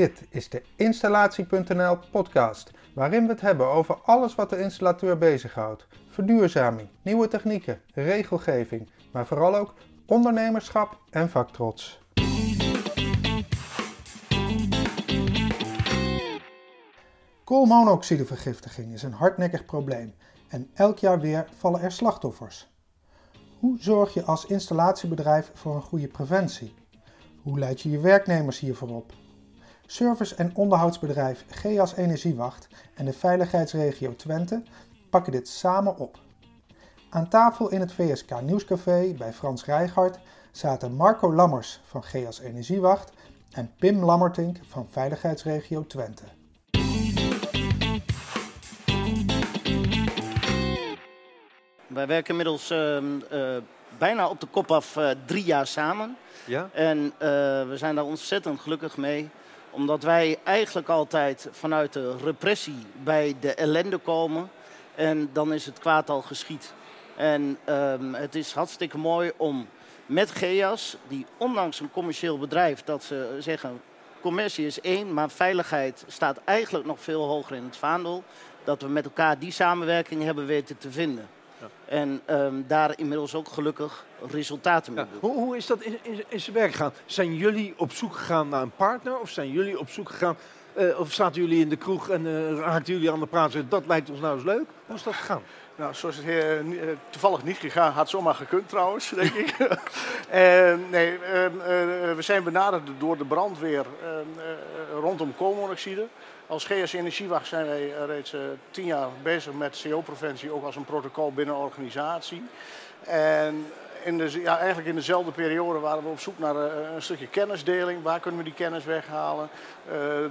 Dit is de Installatie.nl podcast, waarin we het hebben over alles wat de installateur bezighoudt. Verduurzaming, nieuwe technieken, regelgeving, maar vooral ook ondernemerschap en vaktrots. Koolmonoxidevergiftiging is een hardnekkig probleem en elk jaar weer vallen er slachtoffers. Hoe zorg je als installatiebedrijf voor een goede preventie? Hoe leid je je werknemers hiervoor op? Service- en onderhoudsbedrijf GEAS Energiewacht en de Veiligheidsregio Twente pakken dit samen op. Aan tafel in het VSK Nieuwscafé bij Frans Rijgaard zaten Marco Lammers van GEAS Energiewacht en Pim Lammertink van Veiligheidsregio Twente. Wij werken inmiddels ehm, eh, bijna op de kop af eh, drie jaar samen. Ja? En eh, we zijn daar ontzettend gelukkig mee. Omdat wij eigenlijk altijd vanuit de repressie bij de ellende komen. En dan is het kwaad al geschied. En ehm, het is hartstikke mooi om met GEAS, die ondanks een commercieel bedrijf, dat ze zeggen commercie is één, maar veiligheid staat eigenlijk nog veel hoger in het vaandel. Dat we met elkaar die samenwerking hebben weten te vinden. En ehm, daar inmiddels ook gelukkig resultaten mee. Hoe, hoe is dat in, in, in zijn werk gegaan? Zijn jullie op zoek gegaan naar een partner? Of zijn jullie op zoek gegaan... eh, of zaten jullie in de kroeg en eh raakten jullie aan de praat en zeiden, dat lijkt ons nou eens leuk? Hoe is dat gegaan? Nou, zoals het eh, toevallig niet gegaan, had zomaar gekund trouwens, denk ik. Nee, ehm, eh, we zijn benaderd door de brandweer ehm, eh, rondom koolmonoxide. Als GS Energiewacht zijn wij eh, reeds eh, tien jaar bezig met CO-preventie, ook als een protocol binnen organisatie. En in ja, eigenlijk in dezelfde periode waren we op zoek naar eh, een stukje kennisdeling. Waar kunnen we die kennis weghalen?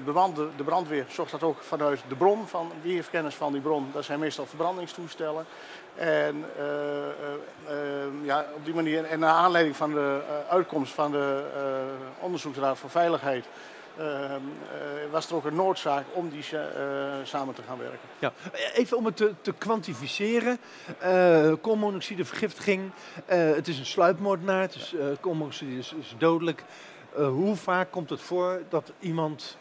De, de, brandweer zocht dat ook vanuit de bron. Van, wie heeft kennis van die bron? Dat zijn meestal verbrandingstoestellen. En ja, op die manier, en naar aanleiding van de uitkomst van de Onderzoeksraad voor Veiligheid, was er ook een noodzaak om die eh, samen te gaan werken. Ja. Even om het te, te kwantificeren. Eh koolmonoxidevergiftiging, eh, het is een sluipmoordenaar, het is, eh, koolmonoxide is, is dodelijk. Eh, hoe vaak komt het voor dat iemand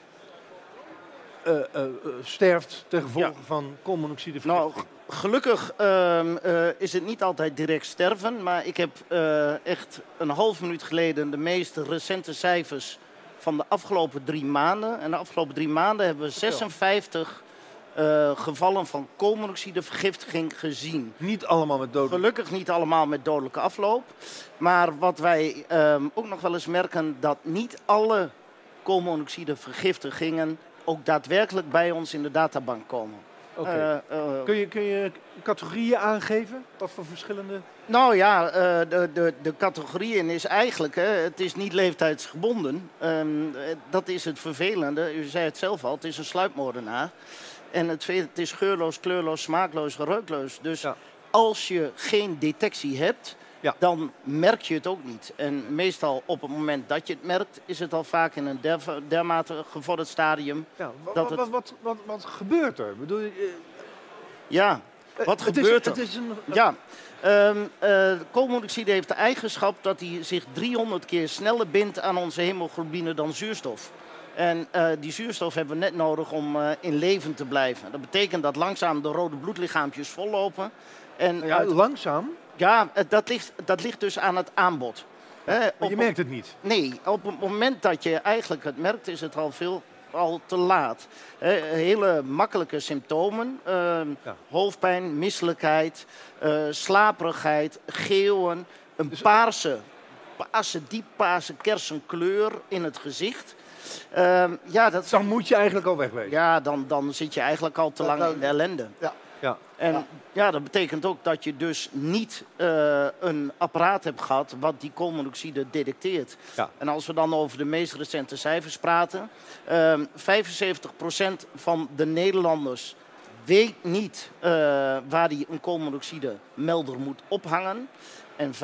eh, eh, eh, sterft ten gevolge Ja. van koolmonoxidevergiftiging? Nou, gelukkig ehm, eh, is het niet altijd direct sterven. Maar ik heb eh, echt een half minuut geleden de meest recente cijfers van de afgelopen drie maanden. En de afgelopen drie maanden hebben we 56 eh, gevallen van koolmonoxidevergiftiging gezien. Niet allemaal met dodelijk. Gelukkig niet allemaal met dodelijke afloop. Maar wat wij ehm, ook nog wel eens merken, dat niet alle koolmonoxidevergiftigingen ook daadwerkelijk bij ons in de databank komen. Eh, eh, Kun, je, kun je categorieën aangeven? Wat voor verschillende? Nou ja, eh, de, de, de categorieën is eigenlijk, hè, het is niet leeftijdsgebonden. Ehm, eh, dat is het vervelende. U zei het zelf al, het is een sluipmoordenaar. En het, is geurloos, kleurloos, smaakloos, reukloos. Dus Ja. als je geen detectie hebt, Ja. dan merk je het ook niet. En meestal op het moment dat je het merkt, is het al vaak in een dermate gevorderd stadium. Ja, Dat wat, het- wat, wat, wat, gebeurt er? Bedoel, je, Ja, eh, wat het gebeurt is, er? Het is een, Ja, eh, koolmonoxide heeft de eigenschap dat hij zich 300 keer sneller bindt aan onze hemoglobine dan zuurstof. En eh, die zuurstof hebben we net nodig om eh, in leven te blijven. Dat betekent dat langzaam de rode bloedlichaampjes vollopen. En ja, uit- langzaam, ja, eh, dat, ligt, dat ligt dus aan het aanbod. Maar je merkt het niet. Nee, op het moment dat je eigenlijk het merkt, is het al veel al te laat. Hele makkelijke symptomen. ehm, Ja. Hoofdpijn, misselijkheid, eh, slaperigheid, geeuwen. Een Dus- paarse, paarse, dieppaarse kersenkleur in het gezicht. Ehm, ja, dat, Dan moet je eigenlijk al wegwezen. ja dan, dan zit je eigenlijk al te lang dat- in de ellende. Ja. Ja. En Ja. ja. dat betekent ook dat je dus niet eh, een apparaat hebt gehad wat die koolmonoxide detecteert. Ja. En als we dan over de meest recente cijfers praten, ehm 75% van de Nederlanders weet niet eh, waar die een koolmonoxidemelder moet ophangen. En 35%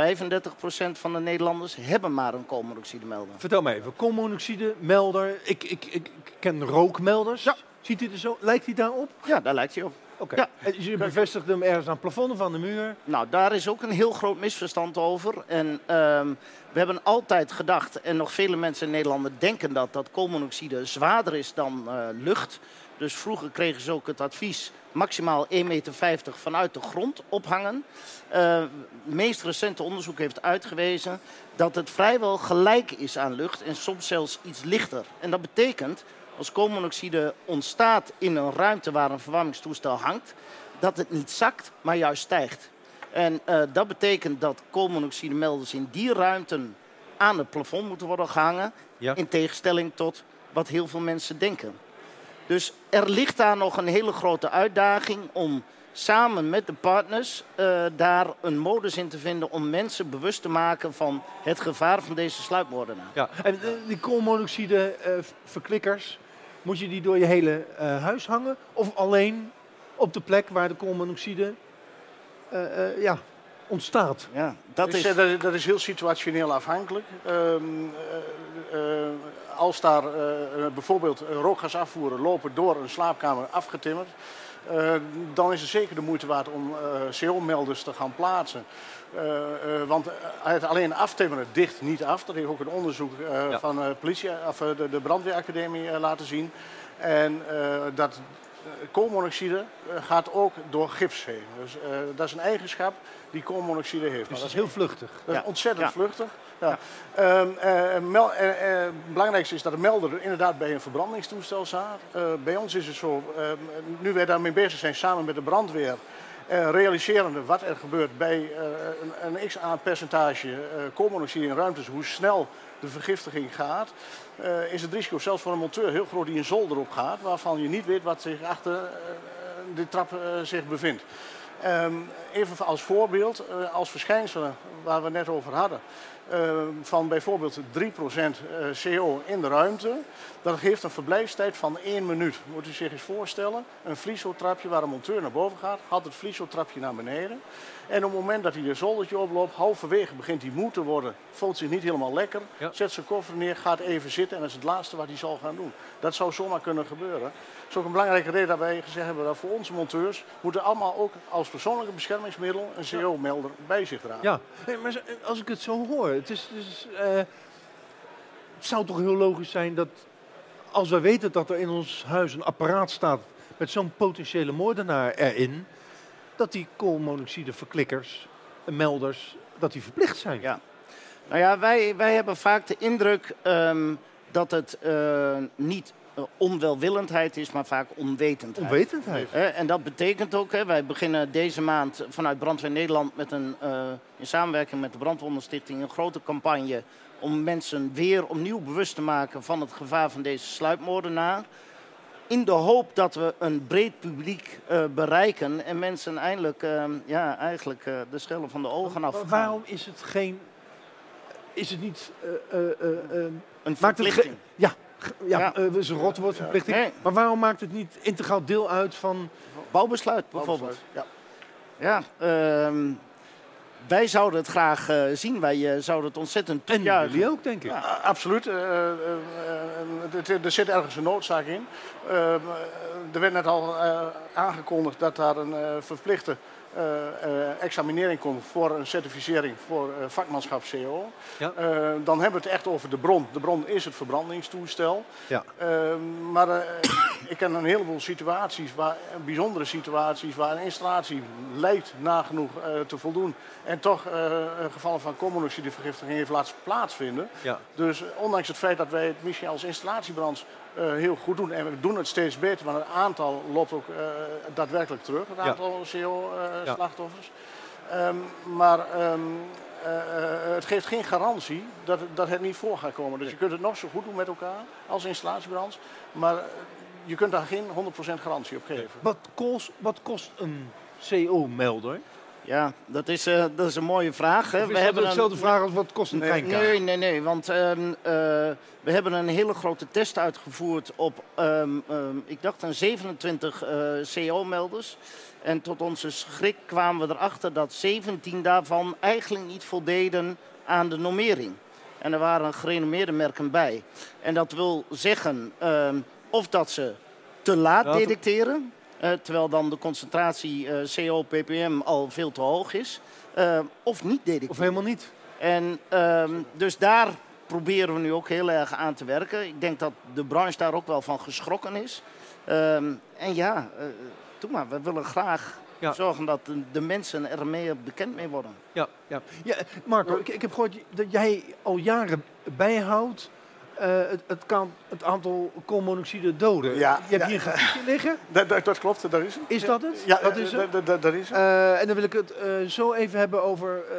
van de Nederlanders hebben maar een koolmonoxidemelder. Vertel me even, koolmonoxide, melder. Ik, ik, ik, ik ken rookmelders. Ja. Ziet hij er zo? Lijkt hij daarop? Ja, daar lijkt hij op. Oké. Ja. Je bevestigt hem ergens aan het plafond of aan de muur. Nou, daar is ook een heel groot misverstand over. En ehm, we hebben altijd gedacht, en nog vele mensen in Nederland denken dat, dat koolmonoxide zwaarder is dan eh, lucht. Dus vroeger kregen ze ook het advies maximaal 1,50 meter vanuit de grond ophangen. Eh, Het meest recente onderzoek heeft uitgewezen dat het vrijwel gelijk is aan lucht en soms zelfs iets lichter. En dat betekent, als koolmonoxide ontstaat in een ruimte waar een verwarmingstoestel hangt, dat het niet zakt, maar juist stijgt. En eh, dat betekent dat koolmonoxidemelders in die ruimten aan het plafond moeten worden gehangen. Ja. In tegenstelling tot wat heel veel mensen denken. Dus er ligt daar nog een hele grote uitdaging om samen met de partners eh, daar een modus in te vinden om mensen bewust te maken van het gevaar van deze sluipmoordenaar. Ja. En eh, die koolmonoxide verklikkers, moet je die door je hele eh, huis hangen? Of alleen op de plek waar de koolmonoxide eh, eh, ja, ontstaat? Ja, dat Dus, is... eh, dat, dat is heel situationeel afhankelijk. Ehm, eh, eh, als daar eh, bijvoorbeeld rookgasafvoeren lopen door een slaapkamer afgetimmerd, eh, dan is het zeker de moeite waard om eh, CO-melders te gaan plaatsen. Eh, eh, want het alleen aftimmeren dicht niet af. Dat heeft ook een onderzoek eh, Ja. van eh, politie, of, de, de brandweeracademie laten zien. En eh, dat koolmonoxide gaat ook door gips heen. Dus eh, dat is een eigenschap die koolmonoxide heeft. Dus Maar dat is heel vluchtig. dat is Ja. ontzettend Ja. vluchtig. Ja. Ehm, eh, mel- eh, eh, belangrijkste is dat de melder inderdaad bij een verbrandingstoestel staat. Eh, bij ons is het zo, ehm, nu wij daarmee bezig zijn samen met de brandweer, eh, realiserende wat er gebeurt bij eh, een, een x aan percentage eh, koolmonoxide in ruimtes, hoe snel de vergiftiging gaat, is het risico zelfs voor een monteur heel groot die een zolder op gaat, waarvan je niet weet wat zich achter de trap zich bevindt. Ehm, even als voorbeeld, als verschijnselen waar we net over hadden, van bijvoorbeeld 3% eh, CO in de ruimte, dat geeft een verblijfstijd van 1 minuut. Moet u zich eens voorstellen, een vliesotrapje waar een monteur naar boven gaat, haalt het vliesotrapje naar beneden. En op het moment dat hij een zoldertje oploopt, halverwege begint hij moe te worden, voelt zich niet helemaal lekker, Ja. zet zijn koffer neer, gaat even zitten en dat is het laatste wat hij zal gaan doen. Dat zou zomaar kunnen gebeuren. Dat is ook een belangrijke reden dat wij gezegd hebben dat voor onze monteurs moeten allemaal ook als persoonlijke beschermingsmiddel een CO-melder bij zich dragen. Ja, Nee, maar als ik het zo hoor, het, is, het, is, eh, het zou toch heel logisch zijn dat als wij weten dat er in ons huis een apparaat staat met zo'n potentiële moordenaar erin, dat die koolmonoxideverklikkers, en melders, dat die verplicht zijn. Ja. Nou ja, wij, wij hebben vaak de indruk ehm, dat het eh, niet eh, onwelwillendheid is, maar vaak onwetendheid. Onwetendheid. En dat betekent ook, hè, wij beginnen deze maand vanuit Brandweer Nederland met een, eh, in samenwerking met de Brandwondenstichting een grote campagne om mensen weer opnieuw bewust te maken van het gevaar van deze sluipmoordenaar. In de hoop dat we een breed publiek eh, bereiken en mensen eindelijk eh, ja, eigenlijk eh, de schellen van de ogen af. Waarom is het geen. Is het niet. Een maakt het verplichting. ja, ja, Ja. eh, is een rotwoord, verplichting. Nee. Maar waarom maakt het niet integraal deel uit van. Bouwbesluit bijvoorbeeld. Ja. Ja, ehm, wij zouden het graag eh, zien. Wij eh, zouden het ontzettend En jullie ook, denk ik. Ja, absoluut. Eh, er zit ergens een noodzaak in. Eh, er werd net al aangekondigd dat daar een verplichte examinering komt voor een certificering voor eh, vakmanschap CO. Ja. Eh, dan hebben we het echt over de bron. De bron is het verbrandingstoestel. Ja. Eh, maar eh, ik ken een heleboel situaties, waar, bijzondere situaties, waar een installatie lijkt nagenoeg eh, te voldoen. En toch eh, gevallen van koolmonoxidevergiftiging heeft laten plaatsvinden. Ja. Dus eh, ondanks het feit dat wij het misschien als installatiebrand eh, heel goed doen en we doen het steeds beter, maar het aantal loopt ook eh, daadwerkelijk terug, het Ja. aantal CO-slachtoffers. Ehm, maar ehm, eh, eh, het geeft geen garantie dat, het- dat het niet voor gaat komen. Dus je kunt het nog zo goed doen met elkaar als installatiebrand, maar eh, je kunt daar geen 100% garantie op geven. Wat kost, wat kost een CO-melder? Ja, dat is, eh, dat is een mooie vraag. Hè. Is dat dezelfde een, vraag als wat kost een Nee, treinkaart? Nee, nee, nee. Want ehm, eh, we hebben een hele grote test uitgevoerd op, ehm, ehm, ik dacht, een 27 eh, CO-melders. En tot onze schrik kwamen we erachter dat 17 daarvan eigenlijk niet voldeden aan de normering. En er waren gerenommeerde merken bij. En dat wil zeggen of dat ze te laat detecteren, terwijl dan de concentratie eh, CO, ppm al veel te hoog is. Eh, of niet detecteren. Of helemaal niet. En ehm, dus daar proberen we nu ook heel erg aan te werken. Ik denk dat de branche daar ook wel van geschrokken is. Ehm, en ja, uh, doe maar, we willen graag Ja. zorgen dat de, de mensen er meer bekend mee worden. Ja, ja. ja Marco, ik, ik heb gehoord dat jij al jaren bijhoudt eh, het, het, kan, het aantal koolmonoxide doden. Ja, Je hebt ja. hier een grafiekje liggen. Dat, dat, dat klopt, dat is het. Is dat het? Ja, dat is eh, het. dat- dat- dat is het. Eh, en dan wil ik het zo even hebben over eh,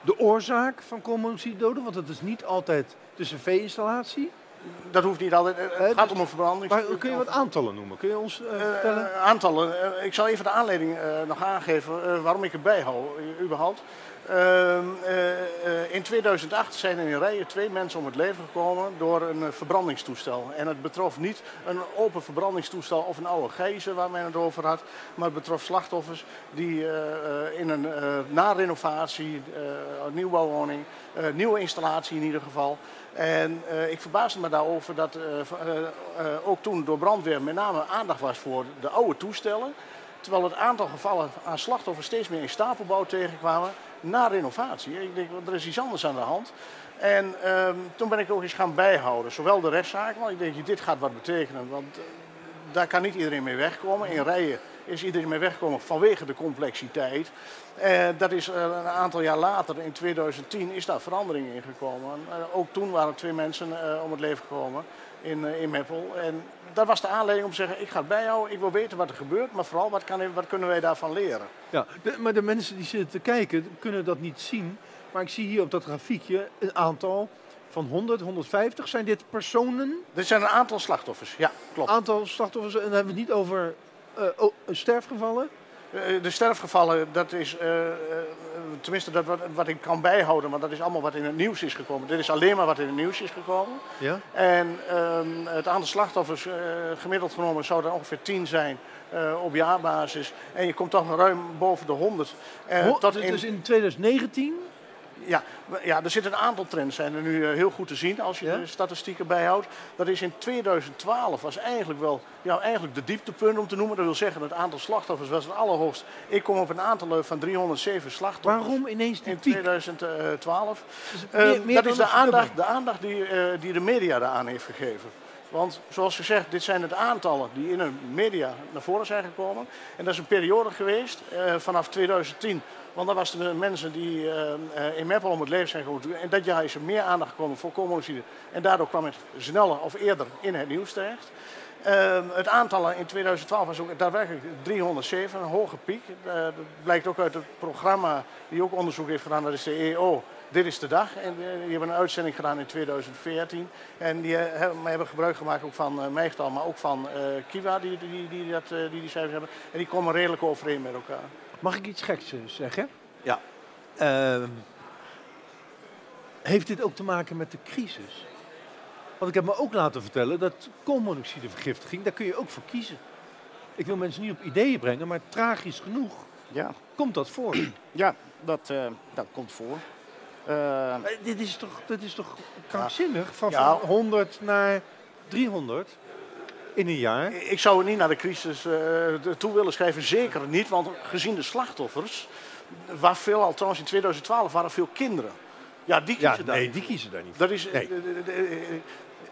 de oorzaak van koolmonoxide doden. Want het is niet altijd de cv-installatie. Dat hoeft niet altijd. Het gaat dus- om een verbranding. Maar kun je wat aantallen noemen? Kun je ons vertellen? aantallen. Ik zal even de aanleiding nog aangeven waarom ik erbij hou, überhaupt. Ehm, eh, eh, in 2008 zijn in Rijen twee mensen om het leven gekomen door een eh, verbrandingstoestel. En het betrof niet een open verbrandingstoestel of een oude gijzer waar men het over had. Maar het betrof slachtoffers die in een na-renovatie, eh, een nieuwbouwwoning, nieuwe installatie in ieder geval. En ik verbaasde me daarover dat ook toen door brandweer met name aandacht was voor de oude toestellen. Terwijl het aantal gevallen aan slachtoffers steeds meer in stapelbouw tegenkwamen na renovatie. Ik denk, er is iets anders aan de hand. En ehm, toen ben ik ook eens gaan bijhouden, zowel de rechtszaken, want ik denk, dit gaat wat betekenen. Want eh, daar kan niet iedereen mee wegkomen. In rijen is iedereen mee weggekomen vanwege de complexiteit. Eh, dat is eh, een aantal jaar later, in 2010, is daar verandering in gekomen. En, eh, ook toen waren twee mensen eh, om het leven gekomen in, in Meppel. En dat was de aanleiding om te zeggen, ik ga het bijhouden, ik wil weten wat er gebeurt, maar vooral wat, kan, wat kunnen wij daarvan leren. Ja, de- maar de mensen die zitten te kijken kunnen dat niet zien. Maar ik zie hier op dat grafiekje een aantal van 100, 150. Zijn dit personen? Dit zijn een aantal slachtoffers, ja, klopt. Aantal slachtoffers. En dan hebben we het niet over oh, sterfgevallen. Eh, De sterfgevallen, dat is, eh, eh, tenminste dat wat, wat ik kan bijhouden, maar dat is allemaal wat in het nieuws is gekomen. Dit is alleen maar wat in het nieuws is gekomen. Ja. En ehm, het aantal slachtoffers, eh, gemiddeld genomen, zou er ongeveer 10 zijn eh, op jaarbasis. En je komt toch ruim boven de 100. Eh, Ho- tot dus in, dus in 2019. Ja, ja, er zitten een aantal trends zijn er nu eh, heel goed te zien als je Ja? de statistieken bijhoudt. Dat is in 2012 was eigenlijk wel ja, eigenlijk de dieptepunt om te noemen. Dat wil zeggen het aantal slachtoffers was het allerhoogst. Ik kom op een aantal eh, van 307 slachtoffers. Waarom ineens die In piek? 2012. Dus Eh, meer- dat is de aandacht, de aandacht die, die de media daaraan heeft gegeven. Want zoals gezegd, dit zijn het aantallen die in de media naar voren zijn gekomen. En dat is een periode geweest vanaf 2010. Want dan was de mensen die eh, eh, in Meppel om het leven zijn gekomen. En dat jaar is er meer aandacht gekomen voor koolmonoxide. En daardoor kwam het sneller of eerder in het nieuws terecht. Ehm, het aantal in 2012 was ook daadwerkelijk 307, een hoge piek. Eh, dat blijkt ook uit het programma die ook onderzoek heeft gedaan, dat is de EO. Dit is de dag. En die hebben een uitzending gedaan in 2014. En die hebben, hebben gebruik gemaakt ook van Meegtal, maar ook van Kiwa, die die, die, dat, die die cijfers hebben. En die komen redelijk overeen met elkaar. Mag ik iets geks eh, zeggen? Ja. Ehm, heeft dit ook te maken met de crisis? Want ik heb me ook laten vertellen dat koolmonoxidevergiftiging, daar kun je ook voor kiezen. Ik wil mensen niet op ideeën brengen, maar tragisch genoeg Ja, komt dat voor. ja dat, eh, dat komt voor. Eh, dit, is toch, dit is toch krankzinnig? Van, Ja. van 100 naar 300 in een jaar. Ik zou het niet naar de crisis eh, toe willen schrijven, zeker niet. Want gezien de slachtoffers, waar veel al trouwens in 2012 waren veel kinderen. Ja, die Ja, kiezen daar nee, niet die kiezen daar niet voor. Dat is, Nee.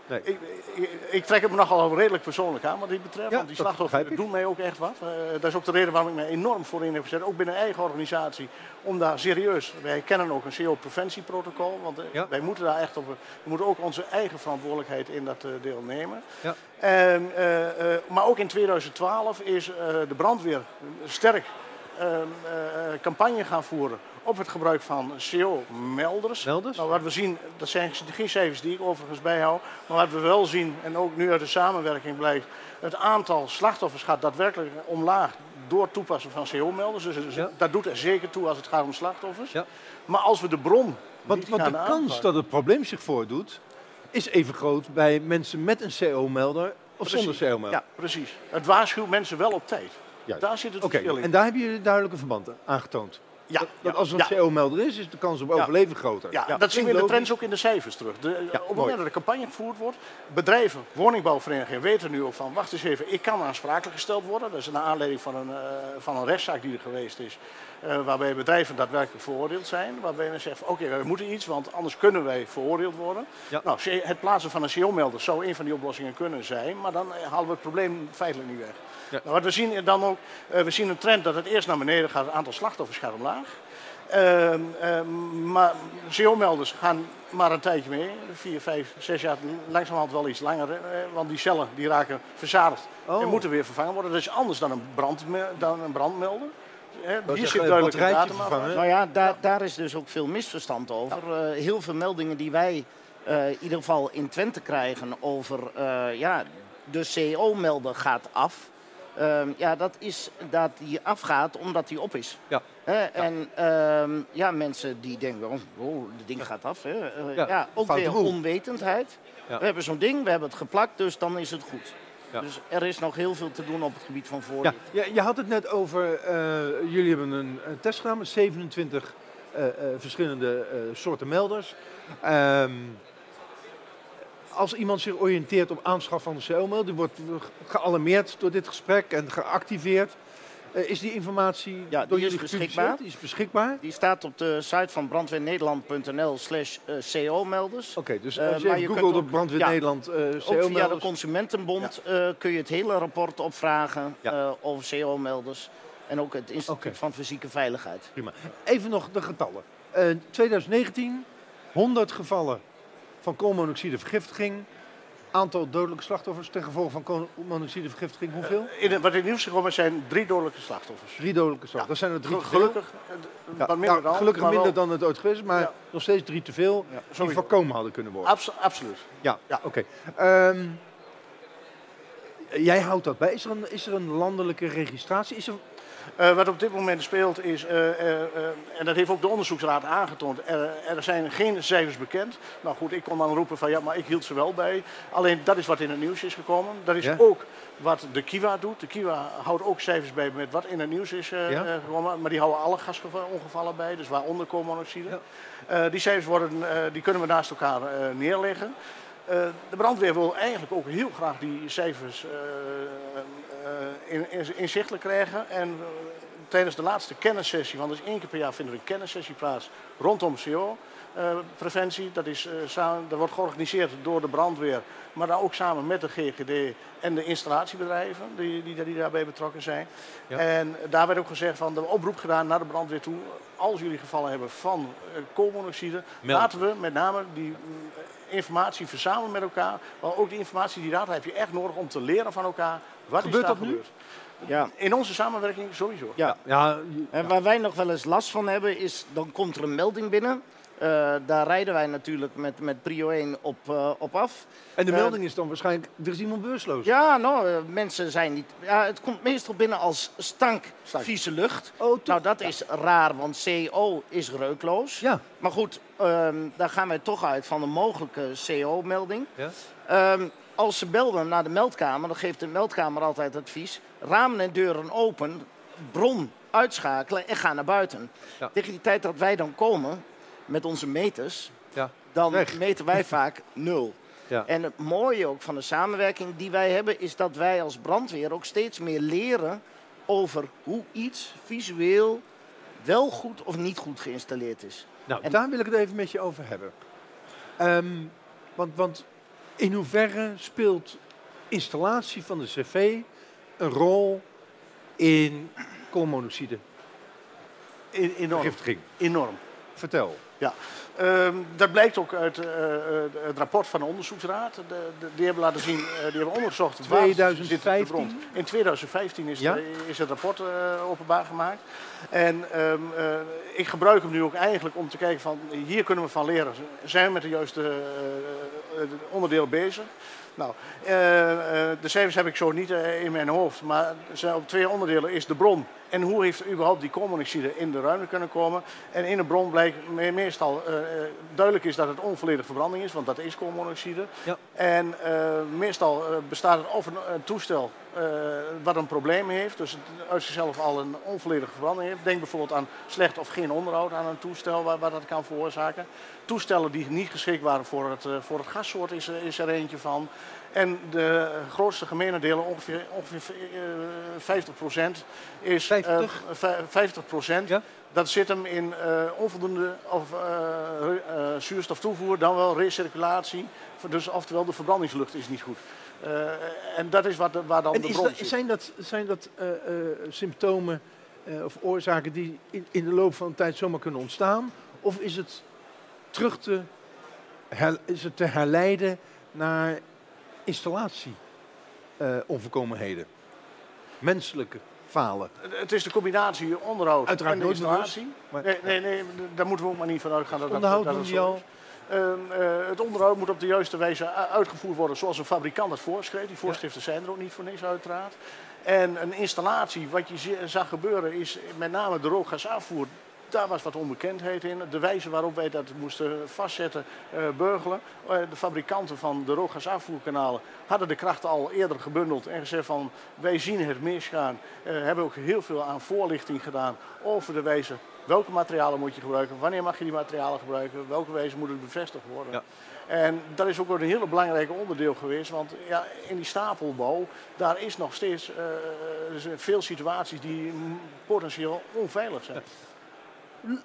Nee. ik, ik, ik trek het me nogal redelijk persoonlijk aan wat dit betreft. Ja, want die slachtoffers doen mij ook echt wat. Eh, dat is ook de reden waarom ik me enorm voor in heb gezet. Ook binnen eigen organisatie. Om daar serieus. Wij kennen ook een CO-preventieprotocol. Want eh, Ja. wij moeten daar echt op. We moeten ook onze eigen verantwoordelijkheid in dat eh, deel nemen. Ja. En, maar ook in 2012 is de brandweer sterk eh, eh, campagne gaan voeren op het gebruik van CO-melders. Melders? Nou, wat we zien, dat zijn geen cijfers die ik overigens bijhoud, maar wat we wel zien, en ook nu uit de samenwerking blijkt, het aantal slachtoffers gaat daadwerkelijk omlaag door het toepassen van CO-melders. Dus Ja. dat doet er zeker toe als het gaat om slachtoffers. Ja. Maar als we de bron Want, de kans aanpakken- dat het probleem zich voordoet, is even groot bij mensen met een CO-melder of Precies. zonder CO-melder. Ja, precies. Het waarschuwt mensen wel op tijd. Juist. Daar zit het Oké, verschil in. en daar hebben jullie duidelijk een verband aangetoond. Ja, dat, als er ja. een CO-melder is, is de kans op Ja. overleven groter. Ja, Ja, dat zien we in de trends ook in de cijfers terug. De, op het moment dat de campagne gevoerd wordt, bedrijven, woningbouwverenigingen weten nu ook van, wacht eens even, ik kan aansprakelijk gesteld worden. Dat is een aanleiding van een, eh, van een rechtszaak die er geweest is, eh, waarbij bedrijven daadwerkelijk veroordeeld zijn. Waarbij men zegt, oké, wij moeten iets, want anders kunnen wij veroordeeld worden. Ja. Nou, het plaatsen van een CO-melder zou een van die oplossingen kunnen zijn, maar dan eh, halen we het probleem feitelijk niet weg. Ja. Nou, wat we zien dan ook, eh, we zien een trend dat het eerst naar beneden gaat, het aantal slachtoffers gaat omlaag. Ehm, ehm, maar CO-melders gaan maar een tijdje mee. Vier, vijf, zes jaar, langzamerhand wel iets langer. want die cellen die raken verzadigd Oh. en moeten weer vervangen worden. Dat is anders dan een, dan een brandmelder. Hè, Hier is zit duidelijk datum. Nou ja, daar, daar is dus ook veel misverstand over. Eh, heel veel meldingen die wij eh, in ieder geval in Twente krijgen over eh, ja, de CO-melder gaat af. Ehm, ja, dat is dat die afgaat omdat die op is. Ja. Hè, En ehm, ja, mensen die denken, oh, oh het ding gaat af. Hè. Ja, ja, ook weer onwetendheid. Ja. We hebben zo'n ding, we hebben het geplakt, dus dan is het goed. Ja. Dus er is nog heel veel te doen op het gebied van Ja, voorlichting. je, je had het net over, eh, jullie hebben een, een test gedaan met 27 eh, eh, verschillende eh, soorten melders. Ehm, als iemand zich oriënteert op aanschaf van een CO-melder, die wordt gealarmeerd door dit gesprek en geactiveerd. Eh, is die informatie Ja, door die is beschikbaar. Die is beschikbaar? Die staat op de site van brandweernederland.nl slash eh, CO-melders. Oké, dus Eh, als je maar even je googelt kunt op Brandweer ja, Nederland eh Ook via de CO-melders. Consumentenbond eh, kun je het hele rapport opvragen Ja. eh, over CO-melders. En ook het Instituut van Fysieke Veiligheid. Prima. Even nog de getallen. Eh 2019, 100 gevallen van koolmonoxidevergiftiging. Aantal dodelijke slachtoffers ten gevolge van koolmonoxidevergiftiging, hoeveel? In het, wat in het nieuws gekomen zijn drie dodelijke slachtoffers. Drie dodelijke slachtoffers. Dat zijn er drie. Gelukkig, eh, Ja, minder ja, dan. gelukkig minder dan het ooit geweest is, maar Ja. nog steeds drie te veel die voorkomen hadden kunnen worden. Abso- absoluut. Ja, Ja. oké. Ehm, jij houdt dat bij. Is er een, is er een landelijke registratie? Is er, Eh, wat op dit moment speelt is, eh, eh, en dat heeft ook de onderzoeksraad aangetoond, er, er zijn geen cijfers bekend. Nou goed, ik kon dan roepen van ja, maar ik hield ze wel bij. Alleen dat is wat in het nieuws is gekomen. Dat is Ja. ook wat de Kiwa doet. De Kiwa houdt ook cijfers bij met wat in het nieuws is Ja. gekomen. Maar die houden alle gasongevallen bij, dus waaronder koolmonoxide. Ja. Die cijfers worden, die kunnen we naast elkaar neerleggen. De brandweer wil eigenlijk ook heel graag die cijfers in, in, inzichtelijk krijgen. En eh, tijdens de laatste kennissessie, want dus één keer per jaar vindt er een kennissessie plaats rondom CO-preventie. dat, is, eh, samen, dat wordt georganiseerd door de brandweer, maar dan ook samen met de GGD en de installatiebedrijven die, die, die daarbij betrokken zijn. Ja. En daar werd ook gezegd van de oproep gedaan naar de brandweer toe. Als jullie gevallen hebben van eh, koolmonoxide, laten we met name die mm, informatie verzamelen met elkaar. Maar ook die informatie die data heb je echt nodig om te leren van elkaar. Wat Gebeurt is daar dat nu? gebeurd? Ja. In onze samenwerking sowieso. Ja. ja, En waar wij nog wel eens last van hebben, is dan komt er een melding binnen. Eh, daar rijden wij natuurlijk met, met prio 1 op, eh, op af. en de Eh, melding is dan waarschijnlijk, er is iemand beursloos. Ja, nou, mensen zijn niet... Ja, het komt meestal binnen als stank, Stank. vieze lucht. Oh? Nou, dat is raar, want CO is reukloos. Ja. Maar goed, ehm, daar gaan wij toch uit van een mogelijke CO-melding. Ja. Ehm, als ze belden naar de meldkamer, dan geeft de meldkamer altijd advies. Ramen en deuren open, bron uitschakelen en ga naar buiten. Ja. Tegen die tijd dat wij dan komen met onze meters, Ja. dan Weg. meten wij vaak nul. Ja. En het mooie ook van de samenwerking die wij hebben, is dat wij als brandweer ook steeds meer leren over hoe iets visueel wel goed of niet goed geïnstalleerd is. Nou, En- daar wil ik het even met je over hebben. Ehm, want, want in hoeverre speelt installatie van de cv een rol in koolmonoxide enorm. vergiftiging? enorm. Vertel. Ja. Ehm, dat blijkt ook uit eh, eh, het rapport van de onderzoeksraad. De, de- die hebben laten zien, eh, die hebben onderzocht. waar zit de 2015? bron. In 2015 is, Ja? de- is het rapport openbaar gemaakt. En ehm, eh, ik gebruik hem nu ook eigenlijk om te kijken van hier kunnen we van leren. Zijn we met de juiste onderdelen bezig? Nou, de cijfers heb ik zo niet in mijn hoofd, maar op twee onderdelen is de bron. En hoe heeft überhaupt die koolmonoxide in de ruimte kunnen komen? En in de bron blijkt me- meestal eh, duidelijk is dat het onvolledige verbranding is, want dat is koolmonoxide. Ja. En eh, meestal bestaat het of een, een toestel wat een probleem heeft, dus het uit zichzelf al een onvolledige verbranding heeft. Denk bijvoorbeeld aan slecht of geen onderhoud aan een toestel waar, waar dat kan veroorzaken. Toestellen die niet geschikt waren voor het, voor het gassoort is, er- is er eentje van. En de grootste gemene delen, ongeveer, ongeveer eh, 50% is... eh, 50? vij- 50%. Ja. Dat zit hem in eh, onvoldoende of, eh, eh, zuurstoftoevoer, dan wel recirculatie. Dus oftewel, de verbrandingslucht is niet goed. Eh, en dat is wat, de- waar dan En de is bron dat, zit. zijn dat, zijn dat eh, eh, symptomen eh, of oorzaken die in, in de loop van de tijd zomaar kunnen ontstaan? Of is het terug te, her- is het te herleiden naar installatie onvolkomenheden? Menselijke falen. Het is de combinatie onderhoud Uiteraard en de installatie. Maar Nee, nee, nee, daar moeten we ook maar niet van uitgaan dat dat- onderhoud dat al. is. Ehm, eh, het onderhoud moet op de juiste wijze uitgevoerd worden zoals een fabrikant het voorschreef. Die voorschriften zijn er ook niet voor niks uiteraard. En een installatie, wat je zag gebeuren, is met name de rookgasafvoer. Daar was wat onbekendheid in. De wijze waarop wij dat moesten vastzetten, eh burgelen. Eh, de fabrikanten van de rookgasafvoerkanalen hadden de krachten al eerder gebundeld en gezegd van wij zien het misgaan. Eh hebben ook heel veel aan voorlichting gedaan over de wijze welke materialen moet je gebruiken, wanneer mag je die materialen gebruiken, welke wijze moet het bevestigd worden. Ja. En dat is ook een heel belangrijk onderdeel geweest, want ja, in die stapelbouw, daar is nog steeds zijn veel situaties die potentieel onveilig zijn.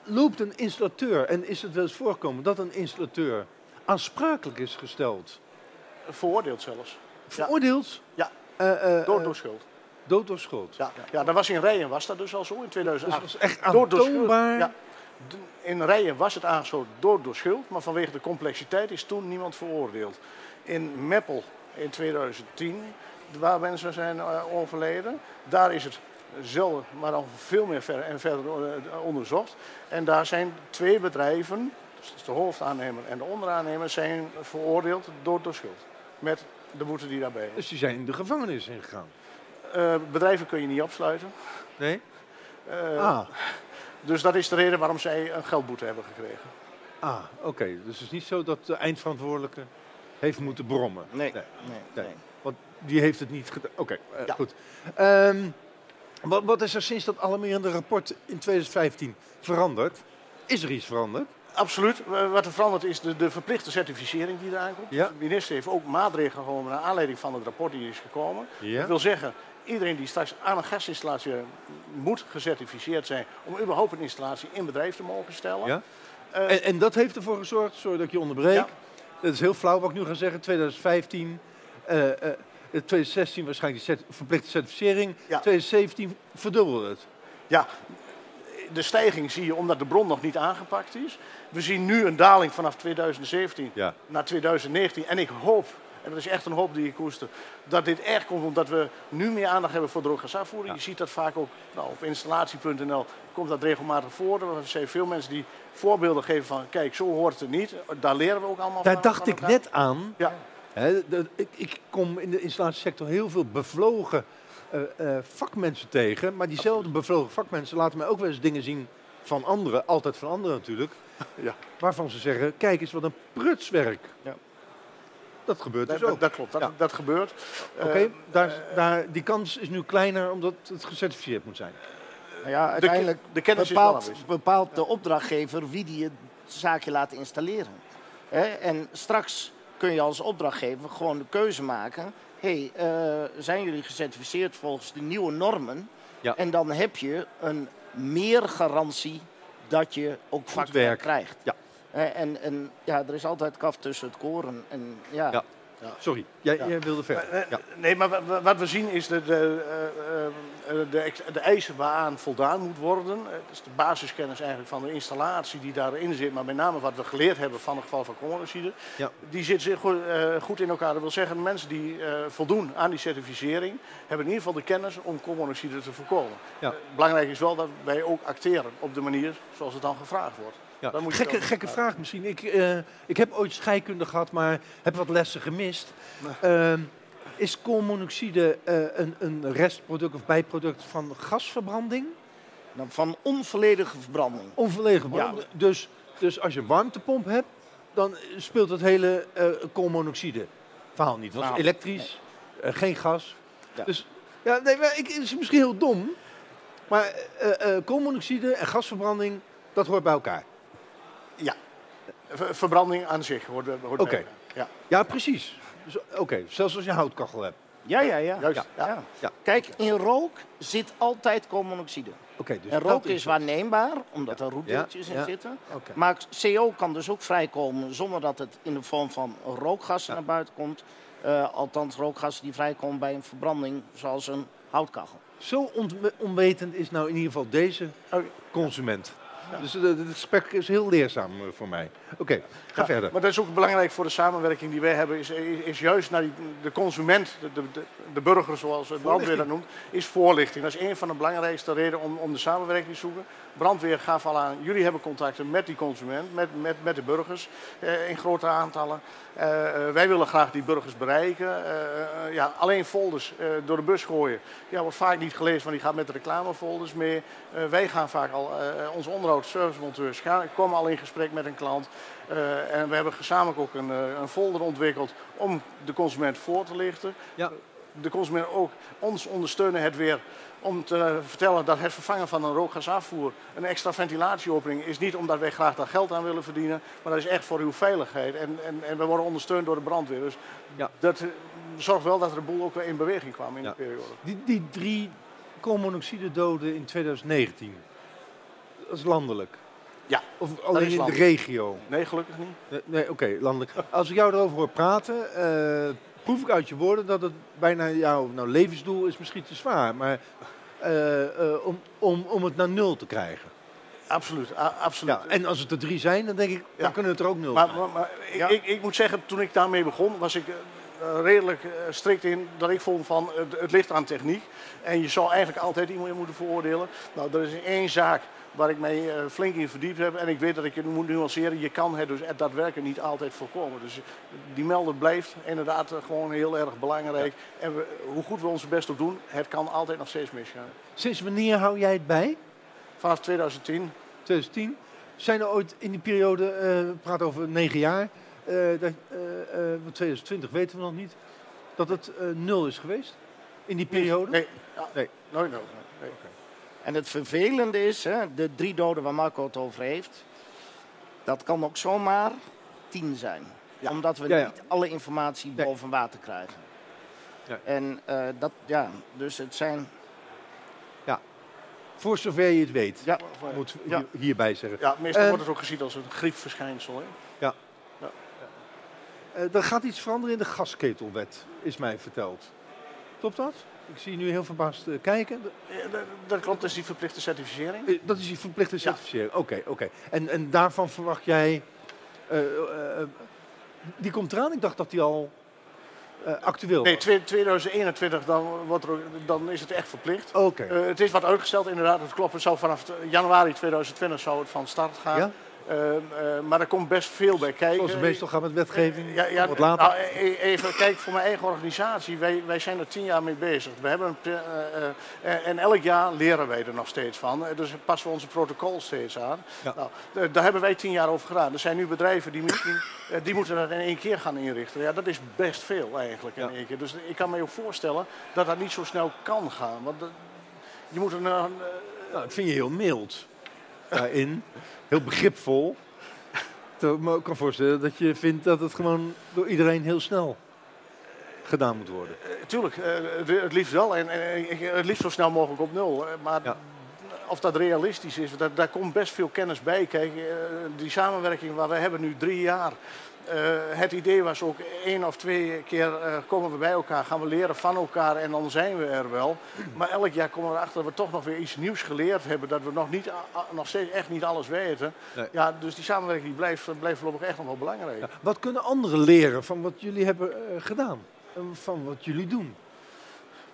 Loopt een installateur, en is het wel eens voorkomen dat een installateur aansprakelijk is gesteld, Veroordeeld zelfs. veroordeeld, Ja, eh, eh, dood eh, door schuld. dood door schuld? Ja, ja, dat was in Rijen was dat dus al zo in Dus 2008. dat was echt Dood aantoonbaar. Ja. In Rijen was het aangesloten door, door schuld, maar vanwege de complexiteit is toen niemand veroordeeld. In Meppel in 2010, waar mensen zijn eh, overleden, daar is het zelden, maar dan veel meer verder en verder eh, onderzocht. En daar zijn twee bedrijven, dus de hoofdaannemer en de onderaannemer, zijn veroordeeld door, door schuld. Met de boete die daarbij is. Dus die zijn in de gevangenis ingegaan. Eh, bedrijven kun je niet opsluiten. Nee? Eh, Ah, Dus dat is de reden waarom zij een geldboete hebben gekregen. ah oké. Dus het is niet zo dat de eindverantwoordelijke heeft moeten brommen. Nee, Nee. nee, Nee. nee. Want die heeft het niet gedaan. Oké, Ja. goed. Ehm, wat, wat is er sinds dat alarmerende rapport in 2015 veranderd? Is er iets veranderd? Absoluut. Eh, Wat er verandert is de, de verplichte certificering die eraan komt. Ja. De minister heeft ook maatregelen genomen naar aanleiding van het rapport die is gekomen. Ja. Dat wil zeggen, iedereen die straks aan een gasinstallatie moet gecertificeerd zijn om überhaupt een installatie in bedrijf te mogen stellen. Ja? Eh, En, en dat heeft ervoor gezorgd, sorry dat ik je onderbreek. Dat is heel flauw wat ik nu ga zeggen. 2015, eh, eh, 2016 waarschijnlijk die verplichte certificering. Ja. 2017 verdubbelde het. Ja, de stijging zie je omdat de bron nog niet aangepakt is. We zien nu een daling vanaf 2017 Ja. naar 2019. En ik hoop, en dat is echt een hoop die ik koester, dat dit echt komt omdat we nu meer aandacht hebben voor drooggasafvoering. Ja. Je ziet dat vaak ook nou, op installatie.nl komt dat regelmatig voor. Er zijn veel mensen die voorbeelden geven van kijk, zo hoort het niet. Daar leren we ook allemaal van. Daar dacht van ik net aan. Ja, Ik, ik kom in de installatiesector heel veel bevlogen eh, eh, vakmensen tegen. Maar diezelfde bevlogen vakmensen laten mij ook wel eens dingen zien van anderen. Altijd van anderen natuurlijk. Ja. Waarvan ze zeggen, kijk eens wat een prutswerk. Ja. Dat gebeurt dat, dus ook. dat, dat klopt. Dat, Ja. dat gebeurt. Oké, Eh, daar, daar, die kans is nu kleiner omdat het gecertificeerd moet zijn. Nou ja, de, uiteindelijk de kennis is wel bepaalt, aanwezig. bepaalt de opdrachtgever wie die het zaakje laat installeren. Hè? En straks kun je als opdrachtgever gewoon de keuze maken. Hé, hey, eh, zijn jullie gecertificeerd volgens de nieuwe normen? Ja. En dan heb je een meer garantie dat je ook vakwerk werk. krijgt. Ja. Hè, en, en ja, er is altijd kaf tussen het koren. En, ja. Ja. Sorry, jij, wilde verder. Eh, Ja. Nee, maar wa- wa- wat we zien is de, de, eh, eh, de, de eisen waaraan voldaan moet worden. Het is de basiskennis eigenlijk van de installatie die daarin zit. Maar met name wat we geleerd hebben van het geval van koolmonoxide. Ja. Die zit zeer goed, goed in elkaar. Dat wil zeggen, mensen die voldoen aan die certificering... hebben in ieder geval de kennis om koolmonoxide te voorkomen. Ja. Belangrijk is wel dat wij ook acteren op de manier zoals het dan gevraagd wordt. Ja. Dan moet je Gekke, gekke vraag misschien. Ik, eh, ik heb ooit scheikunde gehad, maar heb wat lessen gemist. Ehm, is koolmonoxide eh, een, een restproduct of bijproduct van gasverbranding? Nou, Van onvolledige verbranding. Onvolledige verbranding. Dus, dus als je een warmtepomp hebt, dan speelt het hele eh koolmonoxide verhaal niet. Het was Nou, elektrisch, geen gas. Ja. Dus ja, nee, maar ik, het is misschien heel dom, maar koolmonoxide en gasverbranding, dat hoort bij elkaar. Ja. Ver- Verbranding aan zich hoort, hoort bij. Ja, Ja, precies. Dus, Oké, zelfs als je houtkachel hebt. Ja, ja, ja. juist. Ja. Ja. Ja. Kijk, in rook zit altijd koolmonoxide. Oké, dus en rook is waarneembaar, omdat er roetdeeltjes in zitten. Maar CO kan dus ook vrijkomen zonder dat het in de vorm van rookgassen Ja. naar buiten komt. Eh, althans, rookgassen die vrijkomen bij een verbranding, zoals een houtkachel. Zo onwe- onwetend is nou in ieder geval deze Oké. consument. Dus eh, het gesprek is heel leerzaam eh, voor mij. Oké, ga Ja, verder. Maar dat is ook belangrijk voor de samenwerking die wij hebben, is, is, is juist naar die, de consument, de, de, burger zoals de brandweer dat noemt, is voorlichting. Dat is een van de belangrijkste redenen om, om de samenwerking te zoeken. Brandweer gaf al aan, jullie hebben contacten met die consument, met, met, met de burgers eh, in grote aantallen. Eh, eh, wij willen graag die burgers bereiken. Ja, alleen folders door de bus gooien, ja, wordt vaak niet gelezen, want die gaat met de reclamefolders mee. Wij gaan vaak al, onze onderhoudsservicemonteurs gaan, komen al in gesprek met een klant. En we hebben gezamenlijk ook een, een folder ontwikkeld om de consument voor te lichten. Ja. De consument ook ons ondersteunen het weer om te vertellen dat het vervangen van een rookgasafvoer, een extra ventilatieopening, is niet omdat wij graag daar geld aan willen verdienen, maar dat is echt voor uw veiligheid. En, en, en we worden ondersteund door de brandweer. Dus Ja. dat eh, zorgt wel dat er een boel ook weer in beweging kwam in Ja. de periode. Die, die drie koolmonoxide doden in 2019, dat is landelijk. Ja, Of alleen in de regio? Nee, gelukkig niet. Nee, nee oké, landelijk. Als ik jou erover hoor praten, eh, proef ik uit je woorden dat het bijna jouw nou, levensdoel is misschien te zwaar, maar eh, eh, om, om, om het naar nul te krijgen. Absoluut, absoluut. Ja, en als het er drie zijn, dan denk ik, dan Ja. kunnen het er ook nul Maar, zijn. maar, maar ik, Ja. ik, ik moet zeggen, toen ik daarmee begon, was ik eh, redelijk strikt in dat ik vond van het, het ligt aan techniek. En je zou eigenlijk altijd iemand moeten veroordelen. Nou, er is één zaak waar ik mij eh, flink in verdiept heb. En ik weet dat ik het moet nuanceren. Je kan het dus daadwerkelijk niet altijd voorkomen. Dus die melder blijft inderdaad eh, gewoon heel erg belangrijk. En we, hoe goed we ons best ook doen, het kan altijd nog steeds misgaan. Sinds wanneer hou jij het bij? Vanaf 2010 2010. Zijn er ooit in die periode, eh, we praten over negen jaar, eh, dat, eh, eh, want 2020 weten we nog niet, dat het eh, nul is geweest? In die periode? Nee, ja, Nee. nooit. Nee. En het vervelende is, hè, de drie doden waar Marco het over heeft, dat kan ook zomaar tien zijn. Ja. Omdat we Ja, ja. niet alle informatie Nee. boven water krijgen. Ja. En eh, dat, ja, dus het zijn, Voor zover je het weet, ja, moet Ja. hier- hierbij zeggen. Ja, meestal Eh, wordt het ook gezien als een griepverschijnsel. Hè? Eh, er gaat iets veranderen in de gasketelwet, is mij verteld. Klopt dat? Ik zie je nu heel verbaasd eh, kijken. Dat, dat klopt, dat is die verplichte certificering. Eh, Dat is die verplichte certificering. Oké, oké. En, en daarvan verwacht jij. eh, die komt eraan, ik dacht dat die al actueel Nee, was. twe- 2021 dan, wordt er, dan is het echt verplicht. Oké. Het is wat uitgesteld inderdaad, het klopt. Het zou vanaf januari 2020 zou het van start gaan. ja? Eh, eh, maar er komt best veel bij kijken. Zoals het meestal gaat met wetgeving. Ja, ja, wat later. nou, e- even kijk voor mijn eigen organisatie. Wij, wij zijn er tien jaar mee bezig. We hebben een, eh, eh, en elk jaar leren wij er nog steeds van. Dus passen we onze protocol steeds aan. Ja. Nou, daar hebben wij tien jaar over gedaan. Er zijn nu bedrijven die, misschien, die moeten dat in één keer gaan inrichten. Ja, dat is best veel eigenlijk in één keer. Dus ik kan me ook voorstellen dat dat niet zo snel kan gaan. Want je moet een, Nou, dat vind je heel mild daarin. Heel begripvol. Terwijl ik me ook kan voorstellen dat je vindt dat het gewoon door iedereen heel snel gedaan moet worden. Eh, tuurlijk, eh, het liefst wel. En, het liefst zo snel mogelijk op nul. Eh, Maar Ja. of dat realistisch is, dat, daar komt best veel kennis bij. Kijk, die samenwerking waar we hebben nu drie jaar. Eh, het idee was ook één of twee keer eh, komen we bij elkaar, gaan we leren van elkaar en dan zijn we er wel. Maar elk jaar komen we erachter dat we toch nog weer iets nieuws geleerd hebben. Dat we nog, niet, nog steeds echt niet alles weten. Nee. Ja, dus die samenwerking die blijft, blijft voorlopig echt nog wel belangrijk. Ja, wat kunnen anderen leren van wat jullie hebben eh, gedaan? En van wat jullie doen?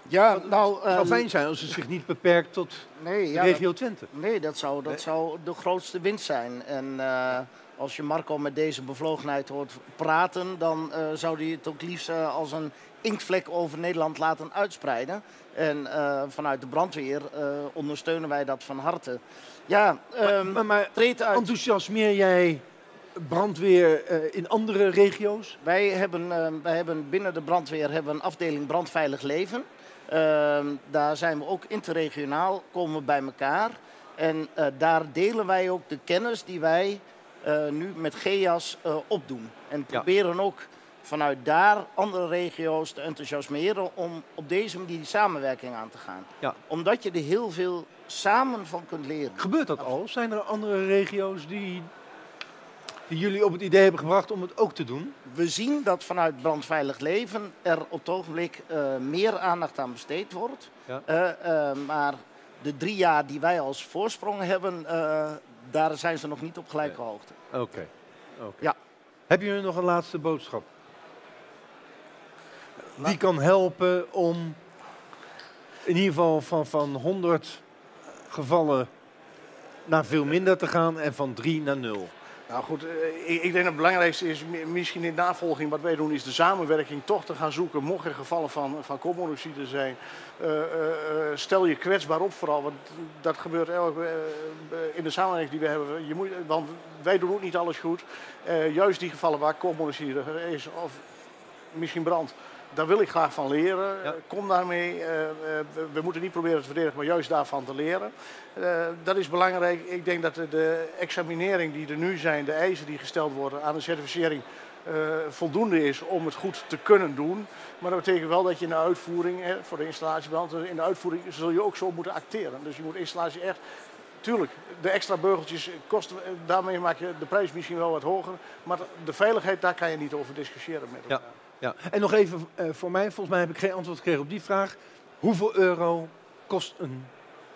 Ja, nou... Het zou fijn zijn als het zich niet beperkt tot nee, ja, regio Twente. Nee, dat zou, dat Nee. zou de grootste winst zijn. En eh, als je Marco met deze bevlogenheid hoort praten, dan eh, zou hij het ook liefst eh, als een inktvlek over Nederland laten uitspreiden. En eh, vanuit de brandweer ondersteunen wij dat van harte. Ja, ehm maar, uit. enthousiasmeer jij brandweer in andere regio's? Wij hebben, eh, wij hebben binnen de brandweer hebben een afdeling brandveilig leven. Ehm, daar zijn we ook interregionaal, komen we bij elkaar. En daar delen wij ook de kennis die wij nu met GEAS eh, opdoen. En Ja. proberen ook vanuit daar andere regio's te enthousiasmeren om op deze manier die samenwerking aan te gaan. Ja. Omdat je er heel veel samen van kunt leren. Gebeurt dat al? Zijn er andere regio's die, die jullie op het idee hebben gebracht om het ook te doen? We zien dat vanuit brandveilig leven er op het ogenblik eh, meer aandacht aan besteed wordt. Ja. Eh, eh, maar de drie jaar die wij als voorsprong hebben, eh, daar zijn ze nog niet op gelijke hoogte. Oké. Ja. Heb je nog een laatste boodschap? Die kan helpen om in ieder geval van, van 100 gevallen naar veel minder te gaan en van 3 naar 0. Nou goed, eh, ik, denk dat het belangrijkste is, mi- misschien in navolging wat wij doen, is de samenwerking toch te gaan zoeken. Mocht er gevallen van, van koolmonoxide zijn, eh, eh, stel je kwetsbaar op vooral. Want dat gebeurt elke, in de samenwerking die we hebben. Je moet, want wij doen ook niet alles goed. Juist die gevallen waar koolmonoxide is, of misschien brand. Daar wil ik graag van leren. Ja. Eh, Kom daarmee. Eh, eh, we, moeten niet proberen te verdedigen, maar juist daarvan te leren. Dat is belangrijk. Ik denk dat de, examinering die er nu zijn, de eisen die gesteld worden aan de certificering, voldoende is om het goed te kunnen doen. Maar dat betekent wel dat je in de uitvoering, hè, voor de installatiebrand, in de uitvoering zul je ook zo moeten acteren. Dus je moet de installatie echt. Tuurlijk, de extra beugeltjes kosten, daarmee maak je de prijs misschien wel wat hoger. Maar de veiligheid, daar kan je niet over discussiëren met elkaar. Ja. En nog even eh, voor mij, volgens mij heb ik geen antwoord gekregen op die vraag. Hoeveel euro kost een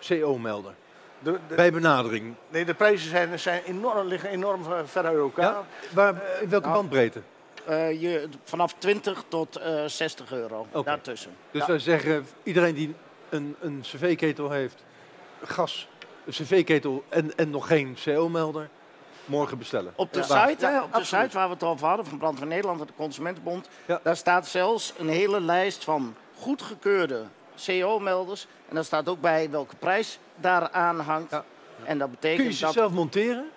CO-melder? De, de- Bij benadering. nee, de prijzen zijn, zijn enorm, liggen enorm eh, ver uit elkaar. Ja? Waar, in welke nou, bandbreedte? Eh, je, vanaf 20 tot eh 60 euro, daartussen. Dus Ja. wij zeggen, iedereen die een, een cv-ketel heeft, gas, een cv-ketel en, en nog geen CO-melder, morgen bestellen. Op de Ja. site, hè, op de site waar we het over hadden, van Brandweer Nederland en de Consumentenbond, Ja. daar staat zelfs een hele lijst van goedgekeurde CO-melders. En daar staat ook bij welke prijs daaraan hangt. Ja. En dat Kun betekent je ze dat zelf monteren?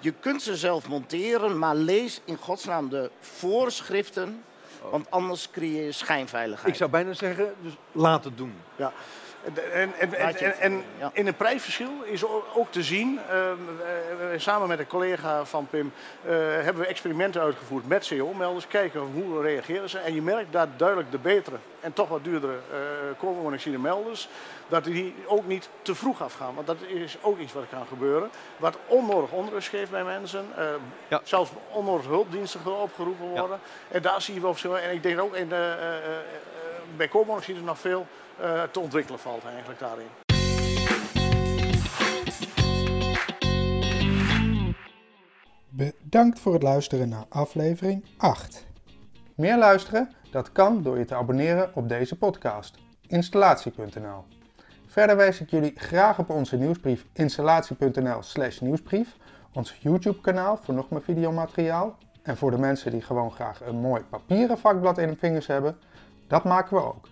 je kunt ze zelf monteren, maar lees in godsnaam de voorschriften, want anders creëer je schijnveiligheid. Ik zou bijna zeggen, dus laat het doen. Ja. En, en, en, in het prijsverschil is ook te zien, ehm, eh, samen met een collega van PIM eh, hebben we experimenten uitgevoerd met CO-melders. Kijken hoe reageren ze. En je merkt dat duidelijk de betere en toch wat duurdere eh koolmonoxide melders, dat die ook niet te vroeg afgaan. Want dat is ook iets wat kan gebeuren. Wat onnodig onrust geeft bij mensen. eh, Ja. Zelfs onnodig hulpdiensten opgeroepen Ja. worden. En daar zie je wel verschil. En ik denk ook in de, eh, eh, eh, bij koolmonoxide nog veel eh, te ontwikkelen valt eigenlijk daarin. Bedankt voor het luisteren naar aflevering 8. Meer luisteren? Dat kan door je te abonneren op deze podcast. Installatie.nl Verder wijs ik jullie graag op onze nieuwsbrief installatie.nl slash nieuwsbrief, ons YouTube kanaal voor nog meer videomateriaal en voor de mensen die gewoon graag een mooi papieren vakblad in hun vingers hebben, dat maken we ook.